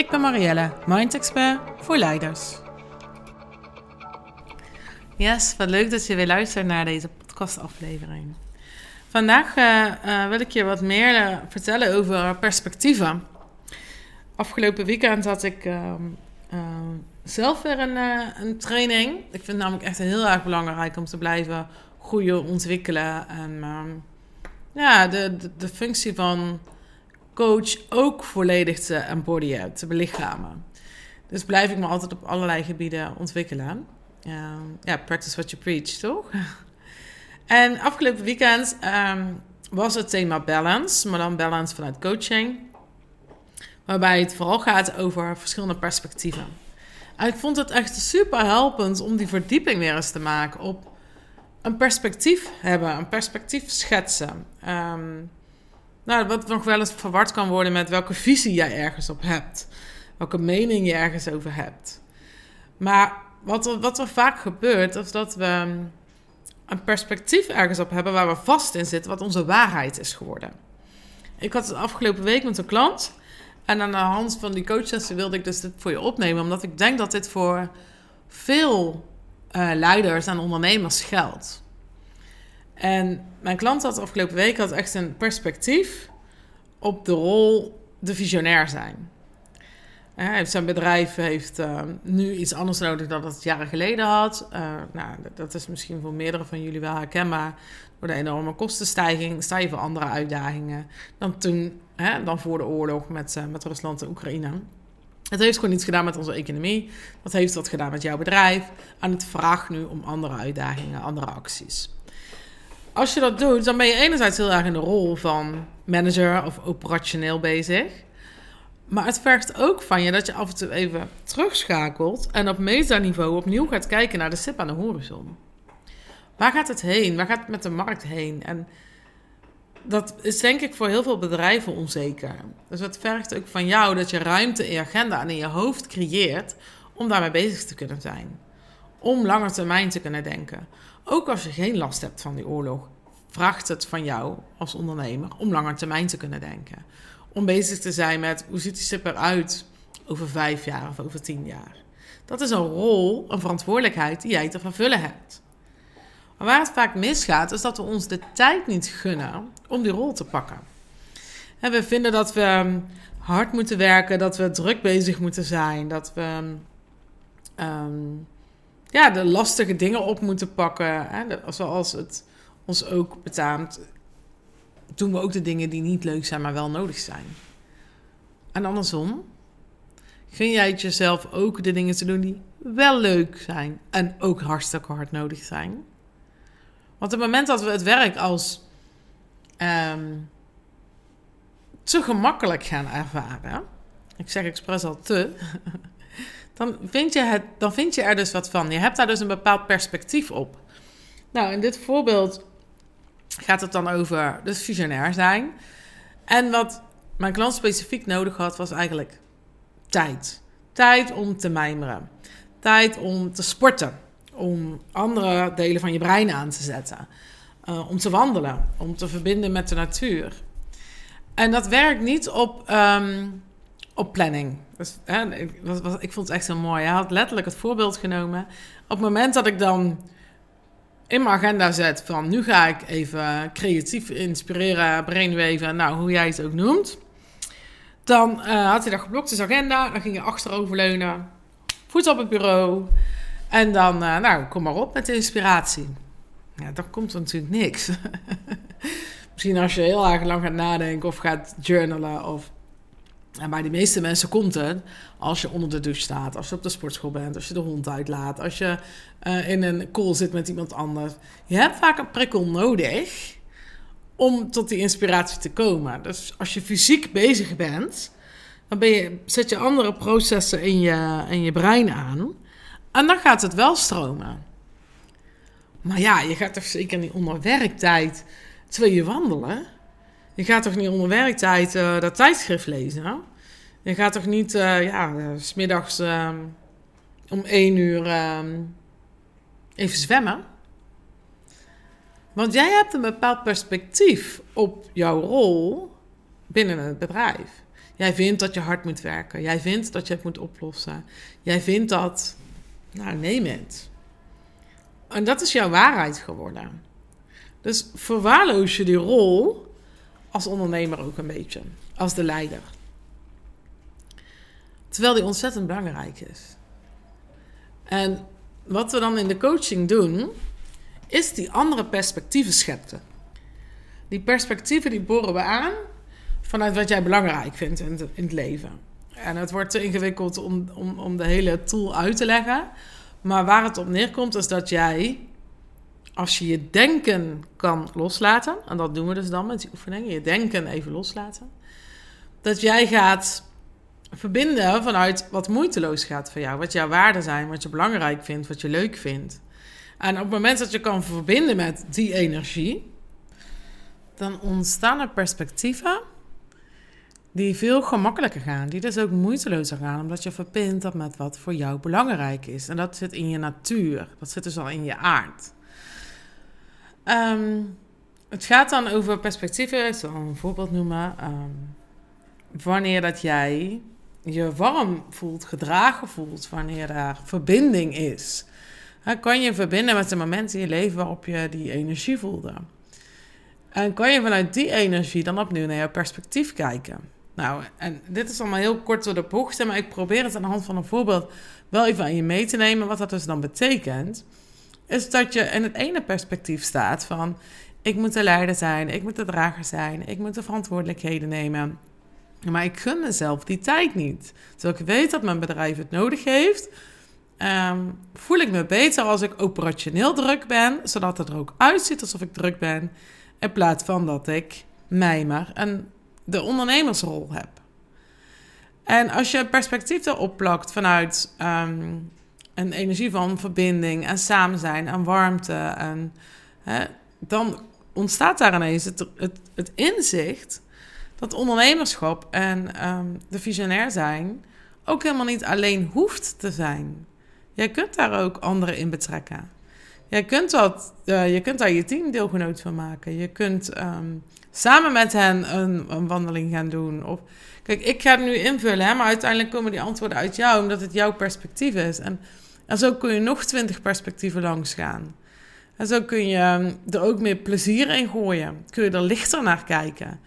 Ik ben Marielle, Mind Expert voor leiders. Yes, wat leuk dat je weer luistert naar deze podcastaflevering. Vandaag uh, wil ik je wat meer uh, vertellen over perspectieven. Afgelopen weekend had ik ehm, zelf weer een, een, training. Ik vind het namelijk echt heel erg belangrijk om te blijven groeien, ontwikkelen. En ehm, ja, de, de functie van coach ook volledig te embodyen, te belichamen. Dus blijf ik me altijd op allerlei gebieden ontwikkelen. ja, practice what you preach, toch? en afgelopen weekend ehm, was het thema balance, maar dan balance vanuit coaching. Waarbij het vooral gaat over verschillende perspectieven. En ik vond het echt super helpend om die verdieping weer eens te maken op een perspectief hebben, een perspectief schetsen. Um, nou, wat nog wel eens verward kan worden met welke visie jij ergens op hebt. Welke mening je ergens over hebt. Maar wat er, wat er vaak gebeurt, is dat we een perspectief ergens op hebben waar we vast in zitten, wat onze waarheid is geworden. Ik had het afgelopen week met een klant. En aan de hand van die coachsessie wilde ik dus dit voor je opnemen. Omdat ik denk dat dit voor veel uh, leiders en ondernemers geldt. En mijn klant had afgelopen week had echt een perspectief op de rol de visionair zijn. zijn bedrijf heeft uh, nu iets anders nodig dan dat het jaren geleden had. Uh, nou, dat is misschien voor meerdere van jullie wel herkenbaar. Door de enorme kostenstijging sta je andere uitdagingen dan toen, dan voor de oorlog met, uh, met Rusland en Oekraïne. Het heeft gewoon iets gedaan met onze economie. Dat heeft wat gedaan met jouw bedrijf. En het vraagt nu om andere uitdagingen, andere acties als je dat doet, dan ben je enerzijds heel erg in de rol van manager of operationeel bezig. Maar het vergt ook van je dat je af en toe even terugschakelt en op metaniveau opnieuw gaat kijken naar de stip aan de horizon. Waar gaat het heen? Waar gaat het met de markt heen? En dat is denk ik voor heel veel bedrijven onzeker. Dus het vergt ook van jou dat je ruimte in je agenda en in je hoofd creëert om daarmee bezig te kunnen zijn. Om langer termijn te kunnen denken. Ook als je geen last hebt van die oorlog, vraagt het van jou als ondernemer om langer termijn te kunnen denken. Om bezig te zijn met hoe ziet die SIP eruit over vijf jaar of over tien jaar. Dat is een rol, een verantwoordelijkheid die jij te vervullen hebt. Maar waar het vaak misgaat, is dat we ons de tijd niet gunnen om die rol te pakken. En we vinden dat we hard moeten werken, dat we druk bezig moeten zijn, dat we um, ja, de lastige dingen op moeten pakken. Hè? Zoals het ons ook betaamt, doen we ook de dingen die niet leuk zijn, maar wel nodig zijn. En andersom, gun jij het jezelf ook de dingen te doen die wel leuk zijn en ook hartstikke hard nodig zijn? Want op het moment dat we het werk als um, te gemakkelijk gaan ervaren, ik zeg expres al te, dan vind, je het, dan vind je er dus wat van. Je hebt daar dus een bepaald perspectief op. Nou, in dit voorbeeld gaat het dan over dus visionair zijn. En wat mijn klant specifiek nodig had, was eigenlijk tijd. Tijd om te mijmeren. Tijd om te sporten. Om andere delen van je brein aan te zetten. Uh, om te wandelen. Om te verbinden met de natuur. En dat werkt niet op um, op planning. Dus, hè, ik, was, ik vond het echt zo mooi. Hij had letterlijk het voorbeeld genomen. Op het moment dat ik dan in mijn agenda zet van nu ga ik even creatief inspireren, brainwaven, nou hoe jij het ook noemt. Dan uh, had hij dat geblokt, zijn agenda. Dan ging je achteroverleunen, voet op het bureau. En dan, uh, nou, kom maar op met de inspiratie. Ja, dan komt er natuurlijk niks. Misschien als je heel erg lang gaat nadenken of gaat journalen of en bij de meeste mensen komt het als je onder de douche staat, als je op de sportschool bent, als je de hond uitlaat, als je uh, in een call zit met iemand anders. Je hebt vaak een prikkel nodig om tot die inspiratie te komen. Dus als je fysiek bezig bent, Dan ben je, zet je andere processen in je, in je brein aan. En dan gaat het wel stromen. Maar ja, je gaat toch zeker niet onder werktijd terwijl je wandelen? Je gaat toch niet onder werktijd uh, dat tijdschrift lezen? Je gaat toch niet, uh, ja, uh, smiddags uh, om één uur ehm, even zwemmen? Want jij hebt een bepaald perspectief op jouw rol binnen het bedrijf. Jij vindt dat je hard moet werken. Jij vindt dat je het moet oplossen. Jij vindt dat, nou neem het. En dat is jouw waarheid geworden. Dus verwaarloos je die rol als ondernemer ook een beetje, als de leider. Terwijl die ontzettend belangrijk is. En wat we dan in de coaching doen, is die andere perspectieven scheppen. Die perspectieven die boren we aan vanuit wat jij belangrijk vindt in het, leven. En het wordt te ingewikkeld om, om, om de hele tool uit te leggen. Maar waar het op neerkomt is dat jij, als je je denken kan loslaten, en dat doen we dus dan met die oefeningen, je denken even loslaten, dat jij gaat verbinden vanuit wat moeiteloos gaat voor jou, wat jouw waarden zijn, wat je belangrijk vindt, wat je leuk vindt. En op het moment dat je kan verbinden met die energie, dan ontstaan er perspectieven die veel gemakkelijker gaan, die dus ook moeitelozer gaan, omdat je verbindt dat met wat voor jou belangrijk is. En dat zit in je natuur, dat zit dus al in je aard. Um, het gaat dan over perspectieven, ik zal een voorbeeld noemen. Um, wanneer dat jij je warm voelt, gedragen voelt, wanneer daar verbinding is, kan je verbinden met de momenten in je leven waarop je die energie voelde. En kan je vanuit die energie dan opnieuw naar jouw perspectief kijken. Nou, en dit is allemaal heel kort door de bocht, maar ik probeer het aan de hand van een voorbeeld wel even aan je mee te nemen. Wat dat dus dan betekent, is dat je in het ene perspectief staat van... ik moet de leider zijn, ik moet de drager zijn, ik moet de verantwoordelijkheden nemen... Maar ik gun mezelf die tijd niet. Terwijl ik weet dat mijn bedrijf het nodig heeft, um, voel ik me beter als ik operationeel druk ben, zodat het er ook uitziet alsof ik druk ben, in plaats van dat ik mijmer en de ondernemersrol heb. En als je perspectief erop plakt vanuit um, een energie van verbinding en samen zijn en warmte, en, hè, dan ontstaat daar ineens het, het, het inzicht dat ondernemerschap en um, de visionair zijn ook helemaal niet alleen hoeft te zijn. Jij kunt daar ook anderen in betrekken. Jij kunt, dat, uh, je kunt daar je teamdeelgenoot van maken. Je kunt um, samen met hen een, een, wandeling gaan doen. Of, kijk, ik ga het nu invullen, hè, maar uiteindelijk komen die antwoorden uit jou, omdat het jouw perspectief is. En, en zo kun je nog twintig perspectieven langs gaan. En zo kun je um, er ook meer plezier in gooien. Kun je er lichter naar kijken.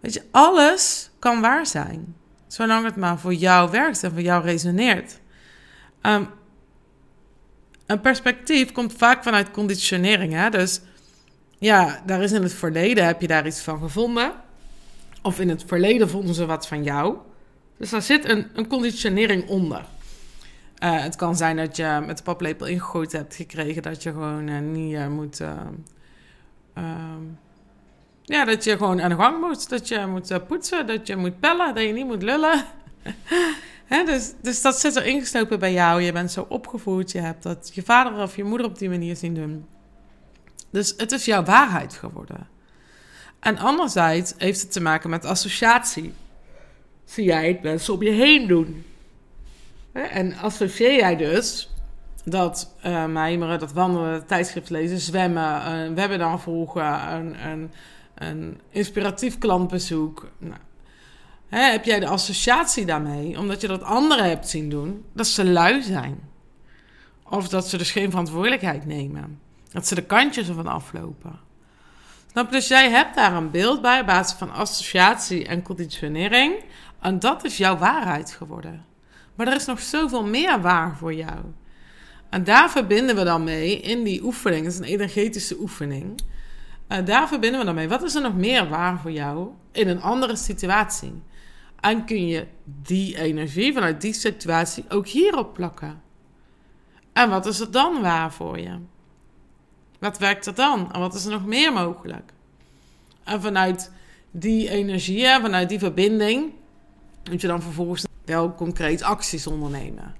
Weet je, alles kan waar zijn. Zolang het maar voor jou werkt en voor jou resoneert. Um, een perspectief komt vaak vanuit conditionering. Hè? Dus ja, daar is in het verleden, heb je daar iets van gevonden. Of in het verleden vonden ze wat van jou. Dus daar zit een, een conditionering onder. Uh, het kan zijn dat je met de paplepel ingegooid hebt gekregen dat je gewoon uh, niet uh, moet. ja, dat je gewoon aan de gang moet. Dat je moet poetsen, dat je moet pellen, dat je niet moet lullen. dus, dus dat zit er ingeslopen bij jou. Je bent zo opgevoed. Je hebt dat je vader of je moeder op die manier zien doen. Dus het is jouw waarheid geworden. En anderzijds heeft het te maken met associatie. Zie jij het mensen om je heen doen. En associeer jij dus dat uh, mijmeren, dat wandelen, tijdschrift lezen, zwemmen, een webinar volgen, een, een, een inspiratief klantbezoek. Nou, Hè, heb jij de associatie daarmee, omdat je dat anderen hebt zien doen, dat ze lui zijn? Of dat ze dus geen verantwoordelijkheid nemen. Dat ze de kantjes ervan aflopen. Snap Dus jij hebt daar een beeld bij op basis van associatie en conditionering. En dat is jouw waarheid geworden. Maar er is nog zoveel meer waar voor jou. En daar verbinden we dan mee in die oefening. Dat is een energetische oefening. En daar verbinden we dan mee. Wat is er nog meer waar voor jou in een andere situatie? En kun je die energie vanuit die situatie ook hierop plakken. En wat is er dan waar voor je? Wat werkt er dan? En wat is er nog meer mogelijk? En vanuit die energie, vanuit die verbinding, moet je dan vervolgens wel concreet acties ondernemen.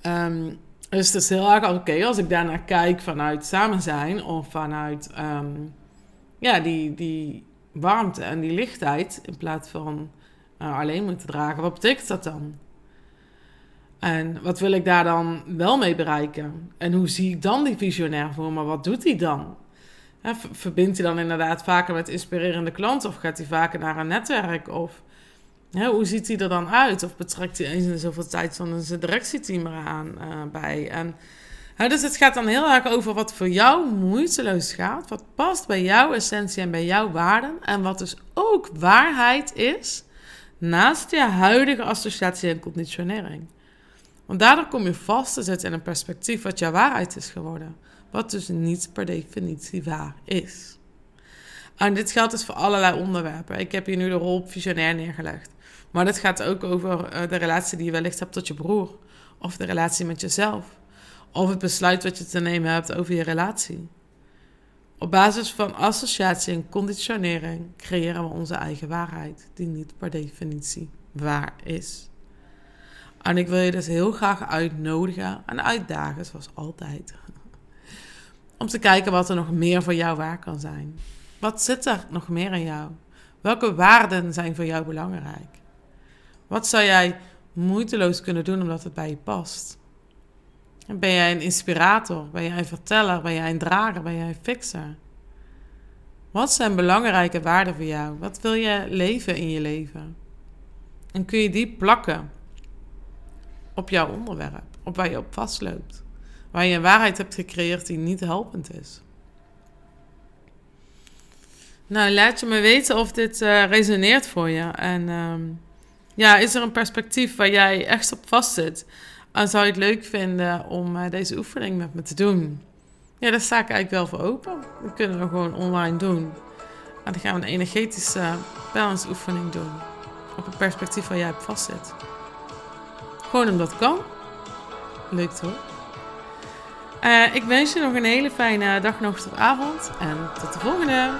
Ehm, dus het is heel erg oké als ik daarnaar kijk vanuit samen zijn of vanuit ehm, ja, die, die warmte en die lichtheid in plaats van uh, alleen moeten dragen. Wat betekent dat dan? En wat wil ik daar dan wel mee bereiken? En hoe zie ik dan die visionair voor me? Wat doet hij dan? verbindt hij dan inderdaad vaker met inspirerende klanten? Of gaat hij vaker naar een netwerk? Of hoe ziet hij er dan uit? Of betrekt hij eens in zoveel tijd van zijn directieteam eraan uh, bij? En, dus het gaat dan heel erg over wat voor jou moeiteloos gaat. Wat past bij jouw essentie en bij jouw waarden. En wat dus ook waarheid is naast je huidige associatie en conditionering. Want daardoor kom je vast te zitten in een perspectief wat jouw waarheid is geworden. Wat dus niet per definitie waar is. En dit geldt dus voor allerlei onderwerpen. Ik heb hier nu de rol visionair neergelegd. Maar dit gaat ook over eh, de relatie die je wellicht hebt tot je broer. Of de relatie met jezelf. Of het besluit wat je te nemen hebt over je relatie. Op basis van associatie en conditionering creëren we onze eigen waarheid, die niet per definitie waar is. En ik wil je dus heel graag uitnodigen en uitdagen, zoals altijd. Om te kijken wat er nog meer voor jou waar kan zijn. Wat zit er nog meer in jou? Welke waarden zijn voor jou belangrijk? Wat zou jij moeiteloos kunnen doen omdat het bij je past? Ben jij een inspirator? Ben jij een verteller? Ben jij een drager? Ben jij een fixer? Wat zijn belangrijke waarden voor jou? Wat wil je leven in je leven? En kun je die plakken op jouw onderwerp, op waar je op vastloopt? Waar je een waarheid hebt gecreëerd die niet helpend is. Nou, laat je me weten of dit uh, resoneert voor je. En ehm, ja, is er een perspectief waar jij echt op vastzit? En zou je het leuk vinden om uh, deze oefening met me te doen? Ja, daar sta ik eigenlijk wel voor open. Dat kunnen we gewoon online doen. En dan gaan we een energetische balance oefening doen. Op een perspectief waar jij op vastzit. Gewoon omdat het kan. Leuk toch? Uh, ik wens je nog een hele fijne dag, nacht of avond. En tot de volgende!